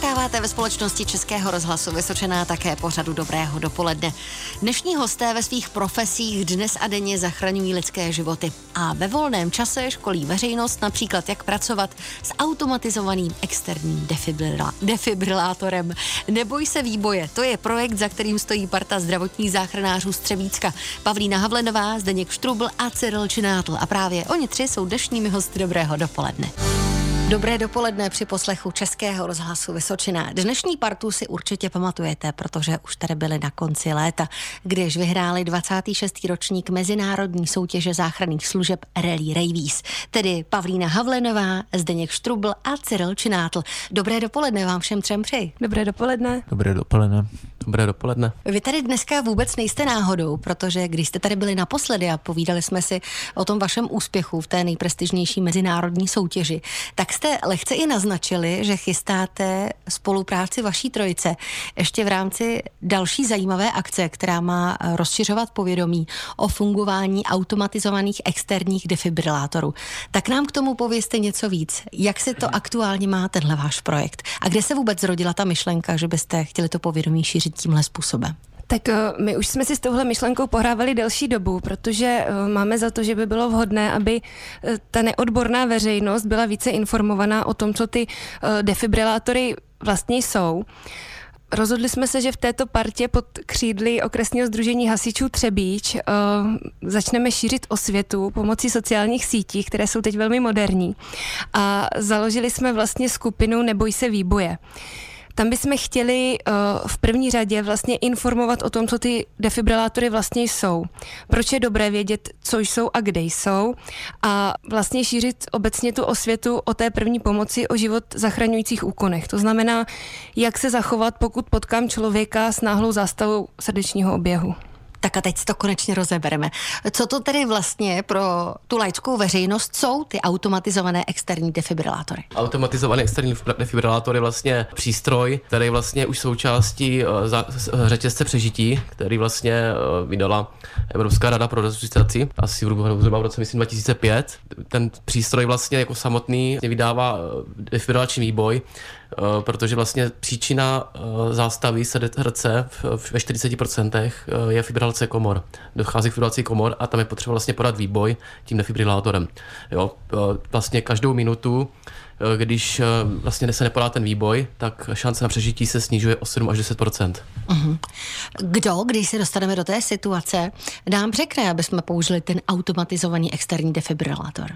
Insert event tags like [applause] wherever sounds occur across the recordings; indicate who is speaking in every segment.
Speaker 1: Dostáváte ve společnosti Českého rozhlasu Vysočená také pořadu Dobrého dopoledne. Dnešní hosté ve svých profesích dnes a denně zachraňují lidské životy a ve volném čase školí veřejnost například jak pracovat s automatizovaným externím defibrila- defibrilátorem. Neboj se výboje, to je projekt, za kterým stojí parta zdravotních záchranářů Střebícka. Pavlína Havlenová, Zdeněk Štrubl a Cyril Činátl. A právě oni tři jsou dnešními hosty Dobrého dopoledne. Dobré dopoledne při poslechu Českého rozhlasu Vysočina. Dnešní partu si určitě pamatujete, protože už tady byli na konci léta, když vyhráli 26. ročník Mezinárodní soutěže záchranných služeb Rally Ravies, tedy Pavlína Havlenová, Zdeněk Štrubl a Cyril Činátl. Dobré dopoledne vám všem třem přeji.
Speaker 2: Dobré dopoledne.
Speaker 3: Dobré dopoledne.
Speaker 4: Dobré dopoledne.
Speaker 1: Vy tady dneska vůbec nejste náhodou, protože když jste tady byli naposledy a povídali jsme si o tom vašem úspěchu v té nejprestižnější mezinárodní soutěži, tak jste lehce i naznačili, že chystáte spolupráci vaší trojice ještě v rámci další zajímavé akce, která má rozšiřovat povědomí o fungování automatizovaných externích defibrilátorů. Tak nám k tomu pověste něco víc. Jak se to aktuálně má tenhle váš projekt? A kde se vůbec zrodila ta myšlenka, že byste chtěli to povědomí šířit tímhle způsobem?
Speaker 2: Tak eh, my už jsme si s touhle myšlenkou pohrávali delší dobu, protože eh, máme za to, že by bylo vhodné, aby eh, ta neodborná veřejnost byla více informovaná o tom, co ty defibrilátory vlastně jsou. Rozhodli jsme se, že v této partě pod křídly okresního združení hasičů Třebíč uh, začneme šířit osvětu pomocí sociálních sítí, které jsou teď velmi moderní. A založili jsme vlastně skupinu Neboj se výboje. Uh, tam bychom chtěli uh, v první řadě vlastně informovat o tom, co ty defibrilátory vlastně jsou. Proč je dobré vědět, co jsou a kde jsou a vlastně šířit obecně tu osvětu o té první pomoci, o život zachraňujících úkonech. To znamená, jak se zachovat, pokud potkám člověka s náhlou zástavou srdečního oběhu.
Speaker 1: Tak a teď to konečně rozebereme. Co to tedy vlastně pro tu laickou veřejnost jsou ty automatizované externí defibrilátory?
Speaker 4: Automatizovaný externí defibrilátor je vlastně přístroj, který vlastně už součástí uh, řetězce přežití, který vlastně uh, vydala Evropská rada pro resuscitaci asi zhruba v roce myslím 2005. Ten přístroj vlastně jako samotný vydává defibrilační výboj, Eh, protože vlastně příčina eh, zástavy srdce ve 40% eh, je fibrilace komor. Dochází k fibrilaci komor a tam je potřeba vlastně podat výboj tím defibrilátorem. Jo, vlastně každou minutu když vlastně se nepodá ten výboj, tak šance na přežití se snižuje o 7 až 10 uh-huh.
Speaker 1: Kdo, když se dostaneme do té situace, nám řekne, aby jsme použili ten automatizovaný externí defibrilátor?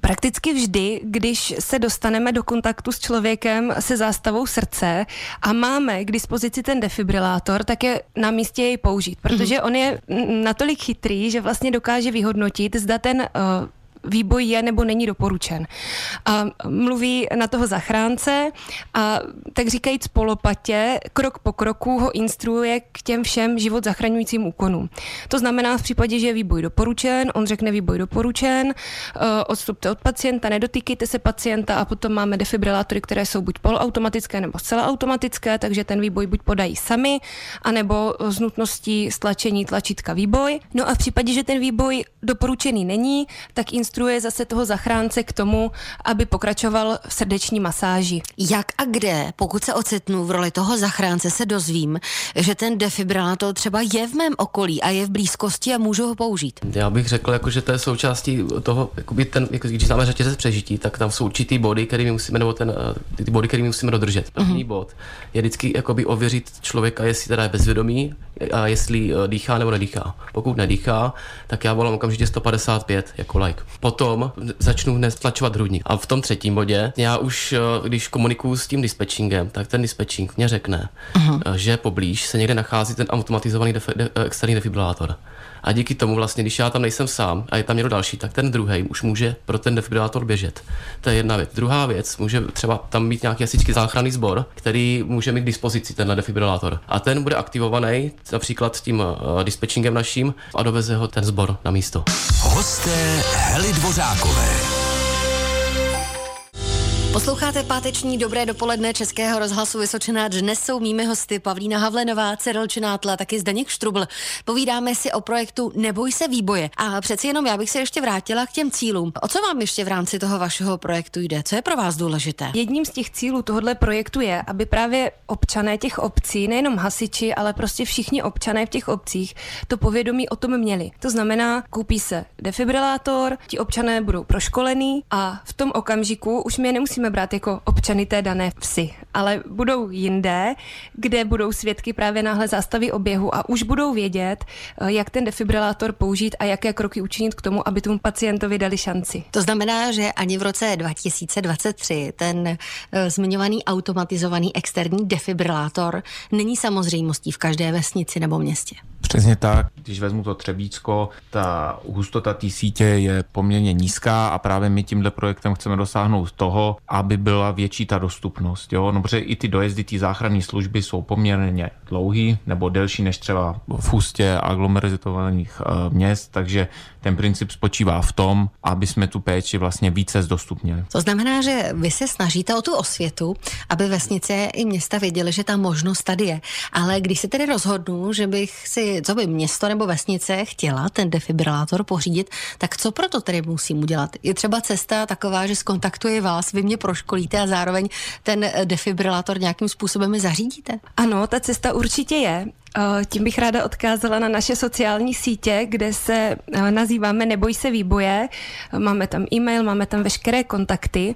Speaker 2: Prakticky vždy, když se dostaneme do kontaktu s člověkem se zástavou srdce a máme k dispozici ten defibrilátor, tak je na místě jej použít, protože mhm. on je natolik chytrý, že vlastně dokáže vyhodnotit, zda ten uh, výboj je nebo není doporučen. A mluví na toho zachránce a tak říkajíc polopatě, krok po kroku ho instruuje k těm všem život zachraňujícím úkonům. To znamená v případě, že je výboj doporučen, on řekne výboj doporučen, eh, odstupte od pacienta, nedotýkejte se pacienta a potom máme defibrilátory, které jsou buď poloautomatické nebo zcela automatické, takže ten výboj buď podají sami, anebo z nutností stlačení tlačítka výboj. No a v případě, že ten výboj doporučený není, tak instruuje instruuje zase toho zachránce k tomu, aby pokračoval v srdeční masáži.
Speaker 1: Jak a kde, pokud se ocitnu v roli toho zachránce, se dozvím, že ten defibrilátor třeba je v mém okolí a je v blízkosti a můžu ho použít?
Speaker 4: Já bych řekl, jako, že to je součástí toho, jakoby ten, jako, když známe řetězec přežití, tak tam jsou určitý body, který musíme, nebo ten, eh, ty body, který musíme dodržet. První uh-huh. bod je vždycky jakoby, ověřit člověka, jestli teda je bezvědomý a jestli eh, dýchá nebo nedýchá. Pokud nedýchá, tak já volám okamžitě 155 jako like potom začnu hned stlačovat hrudník. A v tom třetím bodě, já už, eh, když komunikuju s tím dispečingem, tak ten dispečing mě řekne, uh-huh. že poblíž se někde nachází ten automatizovaný def- de- eh, externí defibrilátor. A díky tomu vlastně, když já tam nejsem sám a je tam někdo další, tak ten druhý už může pro ten defibrilátor běžet. To je jedna věc. Druhá věc, může třeba tam být nějaký hasičský záchranný sbor, který může mít k dispozici tenhle defibrilátor. A ten bude aktivovaný například tím uh, dispečingem naším a doveze ho ten sbor na místo.
Speaker 5: Hosté Heli Dvořákové.
Speaker 1: Posloucháte páteční Dobré dopoledne Českého rozhlasu Vysočená. Dnes jsou mými hosty Pavlína Havlenová, Cyril Činátla, taky Zdeněk Štrubl. Povídáme si o projektu Neboj se výboje. A přeci jenom já bych se ještě vrátila k těm cílům. O co vám ještě v rámci toho vašeho projektu jde? Co je pro vás důležité?
Speaker 2: Jedním z těch cílů tohoto projektu je, aby právě občané těch obcí, nejenom hasiči, ale prostě všichni občané v těch obcích to povědomí o tom měli. To znamená, koupí se defibrilátor, ti občané budou proškolení a v tom okamžiku už my je nemusíme brát jako občany té dané vsi, ale budou jinde, kde budou svědky právě náhle zástavy oběhu a už budou vědět, eh, jak ten defibrilátor použít a jaké kroky učinit k tomu, aby tomu pacientovi dali šanci.
Speaker 1: To znamená, že ani v roce 2023 ten uh, zmiňovaný automatizovaný externí defibrilátor není samozřejmostí v každé vesnici nebo městě.
Speaker 3: Přesně tak. Když vezmu to Třebíčko, ta hustota té sítě je poměrně nízká a právě my tímhle projektem chceme dosáhnout toho, aby byla větší ta dostupnost. Jo? No, protože i ty dojezdy té záchranné služby jsou poměrně dlouhý nebo delší než třeba v hustě aglomerizovaných uh, měst, takže ten princip spočívá v tom, aby jsme tu péči vlastně více zdostupnili.
Speaker 1: To znamená, že vy se snažíte o tu osvětu, aby vesnice i města věděly, že ta možnost tady je. Ale když se tedy rozhodnu, že bych si, co by město nebo vesnice chtěla ten defibrilátor pořídit, tak co proto tedy musím udělat? Je třeba cesta taková, že skontaktuje vás, vy mě proškolíte a zároveň ten defibrilátor nějakým způsobem zařídíte?
Speaker 2: Ano, ta cesta určitě je. Eh, tím bych ráda odkázala na naše sociální sítě, kde se eh, nazýváme Neboj se výboje. Máme tam e-mail, máme tam veškeré kontakty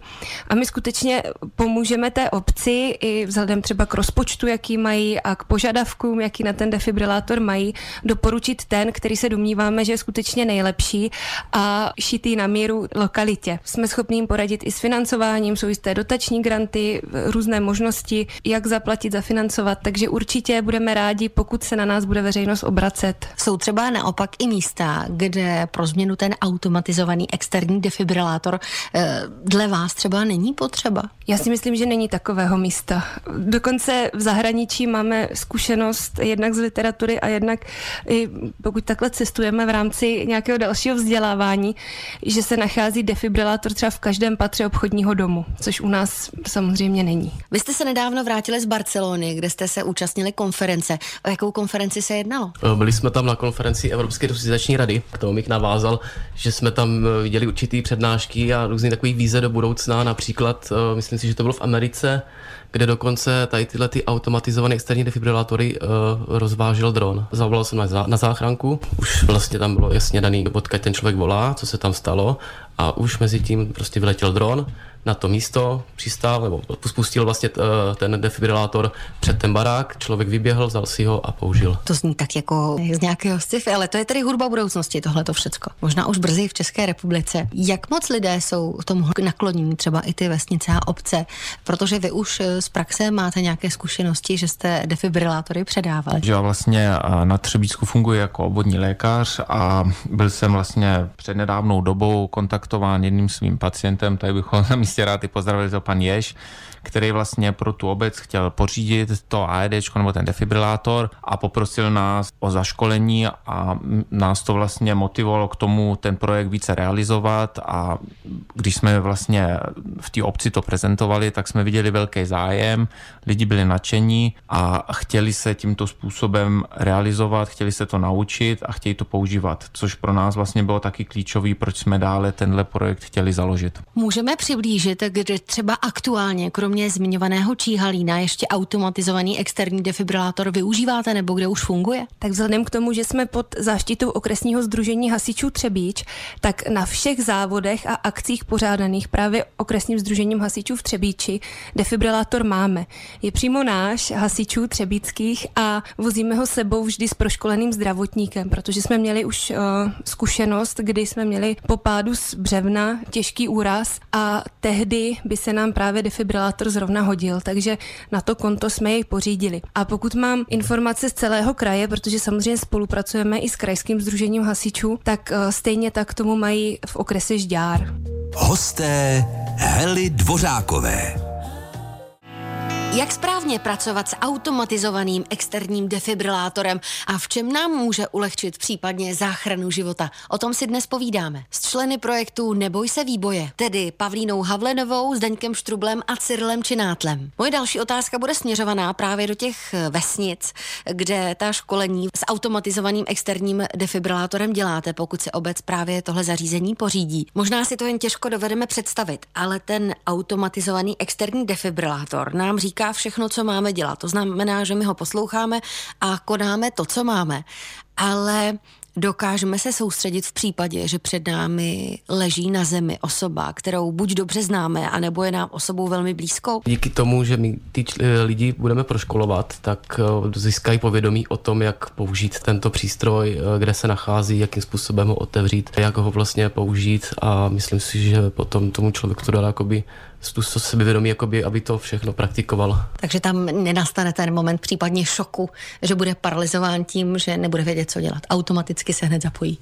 Speaker 2: a my skutečně pomůžeme té obci i vzhledem třeba k rozpočtu, jaký mají a k požadavkům, jaký na ten defibrilátor mají, doporučit ten, který se domníváme, že je skutečně nejlepší a šitý na míru lokalitě. Jsme schopni jim poradit i s financováním, jsou jisté dotační granty, různé možnosti, jak zaplatit, zafinancovat, takže určitě budeme rádi, pokud se na nás bude veřejnost obracet.
Speaker 1: Jsou třeba naopak i místa, kde pro změnu ten automatizovaný externí defibrilátor eh, dle vás třeba není potřeba?
Speaker 2: Já si myslím, že není takového místa. Dokonce v zahraničí máme zkušenost jednak z literatury a jednak i pokud takhle cestujeme v rámci nějakého dalšího vzdělávání, že se nachází defibrilátor třeba v každém patře obchodního domu, což u nás samozřejmě není.
Speaker 1: Vy jste se nedávno vrátili z Barcelony, kde jste se účastnili konference. O jakou konferenci se jednalo?
Speaker 4: Eh, byli jsme tam na konferenci Evropské socializační rady, k tomu bych navázal, že jsme tam eh, viděli určitý přednášky a různý takový víze do budoucna, například, eh, myslím si, že to bylo v Americe, kde dokonce tady tyhle ty automatizované externí defibrilátory uh, rozvážel dron. Zavolal jsem na, na záchranku, už vlastně tam bylo jasně daný, odkud ten člověk volá, co se tam stalo a už mezi tím prostě vyletěl dron, na to místo, přistál nebo spustil vlastně eh, ten defibrilátor před ten barák, člověk vyběhl, vzal si ho a použil.
Speaker 1: To zní tak jako z nějakého sci ale to je tedy hudba budoucnosti, tohle to všecko. Možná už brzy v České republice. Jak moc lidé jsou tomu naklonění, třeba i ty vesnice a obce, protože vy už eh, z praxe máte nějaké zkušenosti, že jste defibrilátory předávali.
Speaker 3: Já vlastně na Třebíčku funguji jako obvodní lékař a byl jsem vlastně před nedávnou dobou kontaktován jedním svým pacientem, tady bychom na místě místě rád i pozdravili to pan Jež, který vlastně pro tu obec chtěl pořídit to AED nebo ten defibrilátor a poprosil nás o zaškolení a nás to vlastně motivovalo k tomu ten projekt více realizovat a když jsme vlastně v té obci to prezentovali, tak jsme viděli velký zájem, lidi byli nadšení a chtěli se tímto způsobem realizovat, chtěli se to naučit a chtějí to používat, což pro nás vlastně bylo taky klíčový, proč jsme dále tenhle projekt chtěli založit.
Speaker 1: Můžeme přiblížit, kde třeba aktuálně, kromě kromě zmiňovaného číhalína ještě automatizovaný externí defibrilátor využíváte nebo kde už funguje?
Speaker 2: Tak vzhledem k tomu, že jsme pod záštitou okresního združení hasičů Třebíč, tak na všech závodech a akcích pořádaných právě okresním združením hasičů v Třebíči defibrilátor máme. Je přímo náš hasičů třebíckých a vozíme ho sebou vždy s proškoleným zdravotníkem, protože jsme měli už uh, zkušenost, kdy jsme měli po pádu z břevna těžký úraz a tehdy by se nám právě defibrilátor metr zrovna hodil, takže na to konto jsme jej pořídili. A pokud mám informace z celého kraje, protože samozřejmě spolupracujeme i s krajským združením hasičů, tak uh, stejně tak tomu mají v okrese Žďár.
Speaker 5: Hosté Hely Dvořákové.
Speaker 1: Jak správně pracovat s automatizovaným externím defibrilátorem a v čem nám může ulehčit případně záchranu života? O tom si dnes povídáme s členy projektu Neboj se výboje, tedy Pavlínou Havlenovou, Zdeňkem Štrublem a Cyrilem Činátlem. Moje další otázka bude směřovaná právě do těch vesnic, kde ta školení s automatizovaným externím defibrilátorem děláte, pokud si obec právě tohle zařízení pořídí. Možná si to jen těžko dovedeme představit, ale ten automatizovaný externí defibrilátor nám říká, říká všechno, co máme dělat. To znamená, že my ho posloucháme a konáme to, co máme. Ale dokážeme se soustředit v případě, že před námi leží na zemi osoba, kterou buď dobře známe, anebo je nám osobou velmi blízkou?
Speaker 4: Díky tomu, že my ty lidi budeme proškolovat, tak eh, získají povědomí o tom, jak použít tento přístroj, eh, kde se nachází, jakým způsobem ho otevřít, jak ho vlastně použít a myslím si, že potom tomu člověku to dá jakoby tu sebevědomí, jakoby, aby to všechno praktikoval.
Speaker 1: Takže tam nenastane ten moment případně šoku, že bude paralizován tím, že nebude vědět, co dělat. Automaticky se hned zapojí.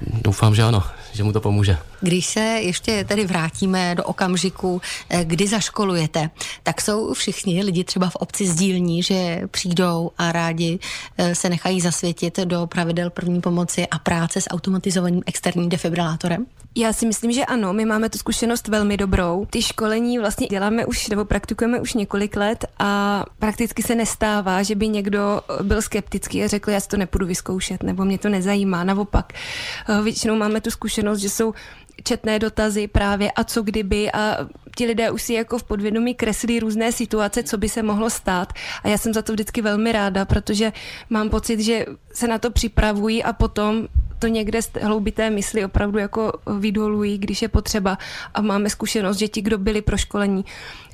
Speaker 4: Doufám, že ano, že mu to pomůže.
Speaker 1: Když se ještě tedy vrátíme do okamžiku, eh, kdy zaškolujete, tak jsou všichni lidi třeba v obci sdílní, že přijdou a rádi eh, se nechají zasvětit do pravidel první pomoci a práce s automatizovaným externím defibrilátorem?
Speaker 2: Já si myslím, že ano, my máme tu zkušenost velmi dobrou. Ty školení vlastně děláme už nebo praktikujeme už několik let a prakticky se nestává, že by někdo byl skeptický a řekl, já si to nepůjdu vyzkoušet nebo mě to nezajímá. Naopak, eh, většinou máme tu zkušenost, že jsou četné dotazy právě a co kdyby a ti lidé už si jako v podvědomí kreslí různé situace, co by se mohlo stát a já jsem za to vždycky velmi ráda, protože mám pocit, že se na to připravují a potom to někde z hloubité mysli opravdu jako vydolují, když je potřeba. A máme zkušenost, že ti, kdo byli proškolení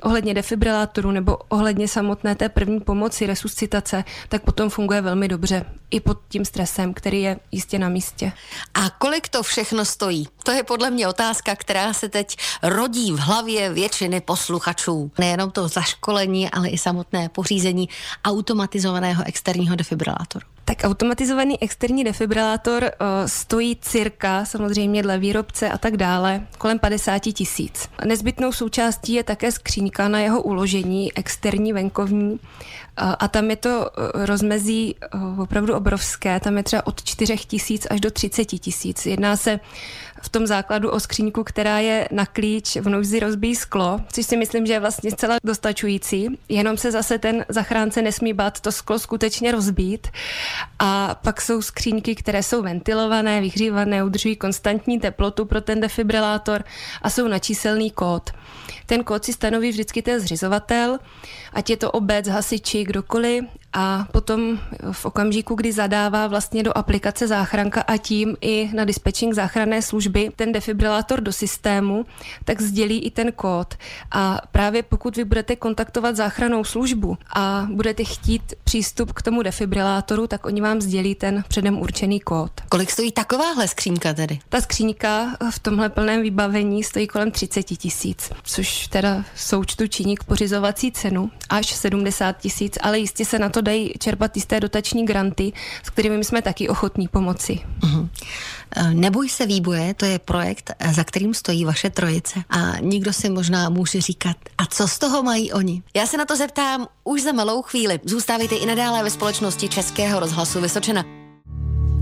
Speaker 2: ohledně defibrilátoru nebo ohledně samotné té první pomoci, resuscitace, tak potom funguje velmi dobře i pod tím stresem, který je jistě na místě.
Speaker 1: A kolik to všechno stojí? To je podle mě otázka, která se teď rodí v hlavě většiny posluchačů. Nejenom to zaškolení, ale i samotné pořízení automatizovaného externího defibrilátoru.
Speaker 2: Tak automatizovaný externí defibrilátor uh, stojí cirka, samozřejmě dle výrobce a tak dále, kolem 50 tisíc. Nezbytnou součástí je také skříňka na jeho uložení, externí, venkovní. Uh, a tam je to uh, rozmezí opravdu obrovské, tam je třeba od 4 tisíc až do 30 tisíc. Jedná se v tom základu o skříňku, která je na klíč v nouzi rozbíjí sklo, což si myslím, že je vlastně zcela dostačující. Jenom se zase ten zachránce nesmí bát to sklo skutečně rozbít. A pak jsou skříňky, které jsou ventilované, vyhřívané, udržují konstantní teplotu pro ten defibrilátor a jsou na číselný kód. Ten kód si stanoví vždycky ten zřizovatel, ať je to obec, hasiči, kdokoliv a potom v okamžiku, kdy zadává vlastně do aplikace záchranka a tím i na dispečing záchranné služby ten defibrilátor do systému, tak sdělí i ten kód. A právě pokud vy budete kontaktovat záchrannou službu a budete chtít přístup k tomu defibrilátoru, tak oni vám sdělí ten předem určený kód.
Speaker 1: Kolik stojí takováhle skřínka tedy?
Speaker 2: Ta skřínka v tomhle plném vybavení stojí kolem 30 tisíc, což teda součtu činí k pořizovací cenu až 70 tisíc, ale jistě se na to dají čerpat jisté dotační granty, s kterými jsme taky ochotní pomoci. Uh-huh.
Speaker 1: Neboj se výboje, to je projekt, za kterým stojí vaše trojice. A nikdo si možná může říkat, a co z toho mají oni? Já se na to zeptám už za malou chvíli. Zůstávejte i nadále ve společnosti Českého rozhlasu Vysočena.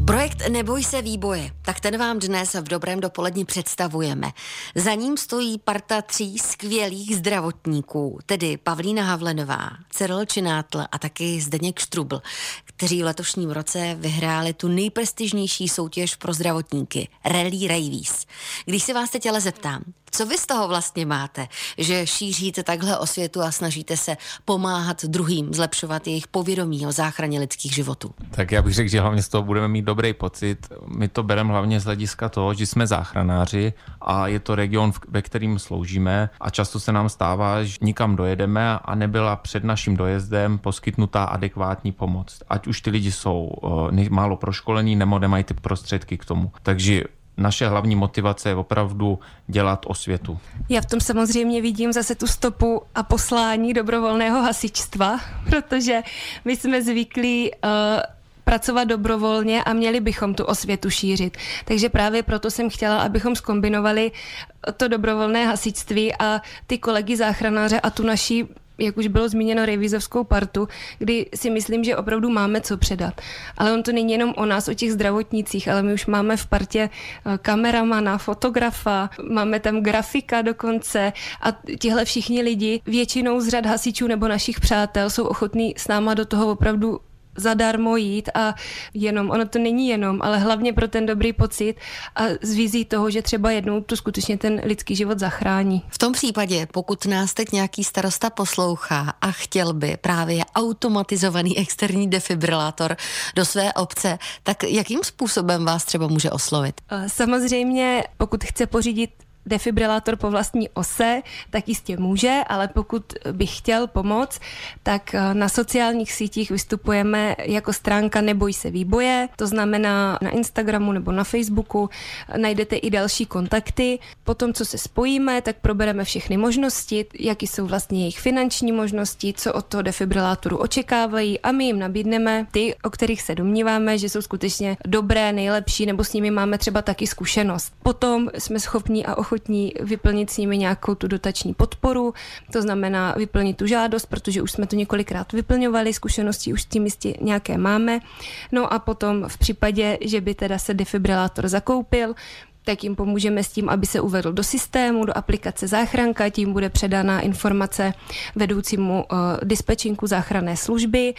Speaker 1: Projekt Neboj se výboje, tak ten vám dnes v dobrém dopoledni představujeme. Za ním stojí parta tří skvělých zdravotníků, tedy Pavlína Havlenová, Cyril Činátl a taky Zdeněk Štrubl, kteří v letošním roce vyhráli tu nejprestižnější soutěž pro zdravotníky, Rally Ravies. Když se vás teď ale zeptám, co vy z toho vlastně máte, že šíříte takhle o světu a snažíte se pomáhat druhým, zlepšovat jejich povědomí o záchraně lidských životů?
Speaker 3: Tak já bych řekl, že hlavně z toho budeme mít dobrý pocit. My to bereme hlavně z hlediska toho, že jsme záchranáři a je to region, ve kterým sloužíme a často se nám stává, že nikam dojedeme a nebyla před naším dojezdem poskytnutá adekvátní pomoc. Ať už ty lidi jsou uh, málo proškolení nebo nemají ty prostředky k tomu. Takže naše hlavní motivace je opravdu dělat osvětu.
Speaker 2: Já v tom samozřejmě vidím zase tu stopu a poslání dobrovolného hasičstva, [laughs] protože my jsme zvyklí uh, pracovat dobrovolně a měli bychom tu osvětu šířit. Takže právě proto jsem chtěla, abychom skombinovali to dobrovolné hasičství a ty kolegy záchranáře a tu naší jak už bylo zmíněno, revizovskou partu, kdy si myslím, že opravdu máme co předat. Ale on to není jenom o nás, o těch zdravotnících, ale my už máme v partě eh, kameramana, fotografa, máme tam grafika dokonce a tihle všichni lidi, většinou z řad hasičů nebo našich přátel, jsou ochotní s náma do toho opravdu zadarmo jít a jenom, ono to není jenom, ale hlavně pro ten dobrý pocit a z vizí toho, že třeba jednou to skutečně ten lidský život zachrání.
Speaker 1: V tom případě, pokud nás teď nějaký starosta poslouchá a chtěl by právě automatizovaný externí defibrilátor do své obce, tak jakým způsobem vás třeba může oslovit?
Speaker 2: Samozřejmě, pokud chce pořídit defibrilátor po vlastní ose, tak jistě může, ale pokud bych chtěl pomoct, tak eh, na sociálních sítích vystupujeme jako stránka Neboj se výboje, to znamená na Instagramu nebo na Facebooku najdete i další kontakty. Potom, co se spojíme, tak probereme všechny možnosti, jaký jsou vlastně jejich finanční možnosti, co od toho defibrilátoru očekávají a my jim nabídneme ty, o kterých se domníváme, že jsou skutečně dobré, nejlepší, nebo s nimi máme třeba taky zkušenost. Potom jsme schopni a ochotní ochotní vyplnit s nimi nějakou tu dotační podporu, to znamená vyplnit tu žádost, protože už jsme to několikrát vyplňovali, zkušenosti už s tím jistě nějaké máme. No a potom v případě, že by teda se defibrilátor zakoupil, tak jim pomůžeme s tím, aby se uvedl do systému, do aplikace záchranka, tím bude předána informace vedoucímu uh, dispečinku záchranné služby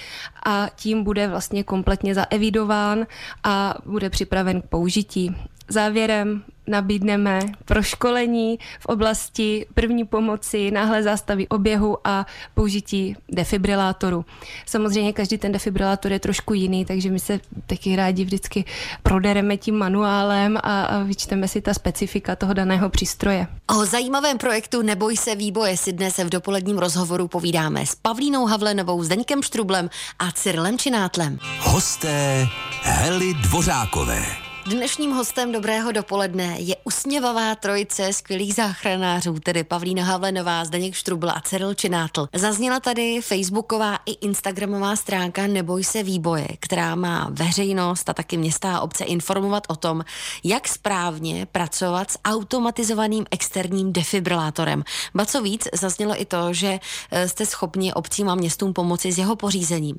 Speaker 2: a tím bude vlastně kompletně zaevidován a bude připraven k použití. Závěrem nabídneme proškolení v oblasti první pomoci, náhle zástavy oběhu a použití defibrilátoru. Samozřejmě každý ten defibrilátor je trošku jiný, takže my se taky rádi vždycky prodereme tím manuálem a, a vyčteme si ta specifika toho daného přístroje.
Speaker 1: O zajímavém projektu Neboj se výboje si dnes v dopoledním rozhovoru povídáme s Pavlínou Havlenovou, Zdeňkem Štrublem a Cyrilem Činátlem.
Speaker 5: Hosté Hely Dvořákové.
Speaker 1: Dnešním hostem dobrého dopoledne je usměvavá trojice skvělých záchranářů, tedy Pavlína Havlenová, Zdeněk Štrubl a Cyril Činátl. Zazněla tady facebooková i instagramová stránka Neboj se výboje, která má veřejnost a taky města a obce informovat o tom, jak správně pracovat s automatizovaným externím defibrilátorem. Ba co víc, zaznělo i to, že eh, jste schopni obcím a městům pomoci s jeho pořízením.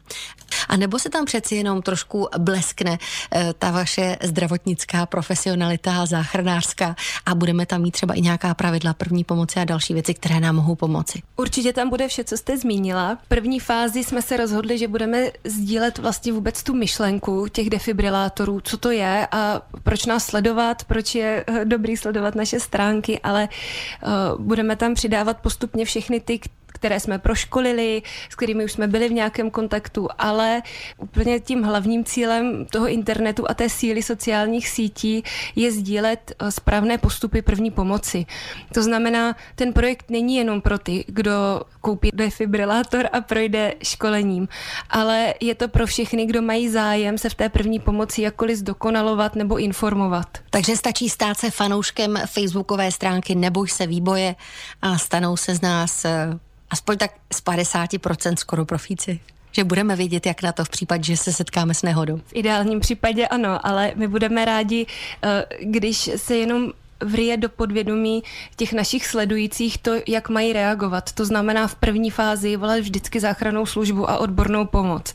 Speaker 1: A nebo se tam přeci jenom trošku bleskne eh, ta vaše zdravotnická profesionalita záchranářská a budeme tam mít třeba i nějaká pravidla první pomoci a další věci, které nám mohou pomoci.
Speaker 2: Určitě tam bude vše, co jste zmínila. V první fázi jsme se rozhodli, že budeme sdílet vlastně vůbec tu myšlenku těch defibrilátorů, co to je a proč nás sledovat, proč je eh, dobrý sledovat naše stránky, ale uh, budeme tam přidávat postupně všechny ty, které jsme proškolili, s kterými už jsme byli v nějakém kontaktu, ale úplně tím hlavním cílem toho internetu a té síly sociálních sítí je sdílet eh, správné postupy první pomoci. To znamená, ten projekt není jenom pro ty, kdo koupí defibrilátor a projde školením, ale je to pro všechny, kdo mají zájem se v té první pomoci jakkoliv zdokonalovat nebo informovat.
Speaker 1: Takže stačí stát se fanouškem facebookové stránky Neboj se výboje a stanou se z nás eh, aspoň tak z 50% skoro profíci že budeme vědět, jak na to v případě, že se setkáme s nehodou.
Speaker 2: V ideálním případě ano, ale my budeme rádi, eh, když se jenom vrije do podvědomí těch našich sledujících to, jak mají reagovat. To znamená v první fázi volat vždycky záchranou službu a odbornou pomoc.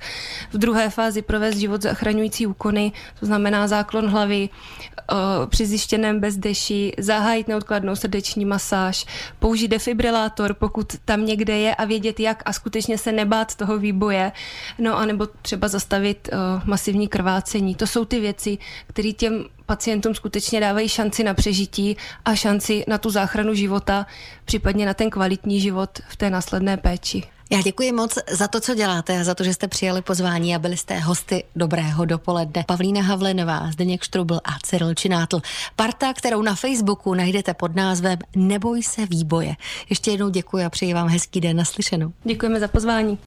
Speaker 2: V druhé fázi provést život zachraňující úkony, to znamená záklon hlavy, při zjištěném bezdeši, zahájit neodkladnou srdeční masáž, použít defibrilátor, pokud tam někde je a vědět jak a skutečně se nebát toho výboje, no a nebo třeba zastavit masivní krvácení. To jsou ty věci, které těm pacientům skutečně dávají šanci na přežití a šanci na tu záchranu života, případně na ten kvalitní život v té následné péči.
Speaker 1: Já děkuji moc za to, co děláte a za to, že jste přijali pozvání a byli jste hosty dobrého dopoledne. Pavlína Havlenová, Zdeněk Štrubl a Cyril Činátl. Parta, kterou na Facebooku najdete pod názvem Neboj se výboje. Ještě jednou děkuji a přeji vám hezký den naslyšenou.
Speaker 2: Děkujeme za pozvání.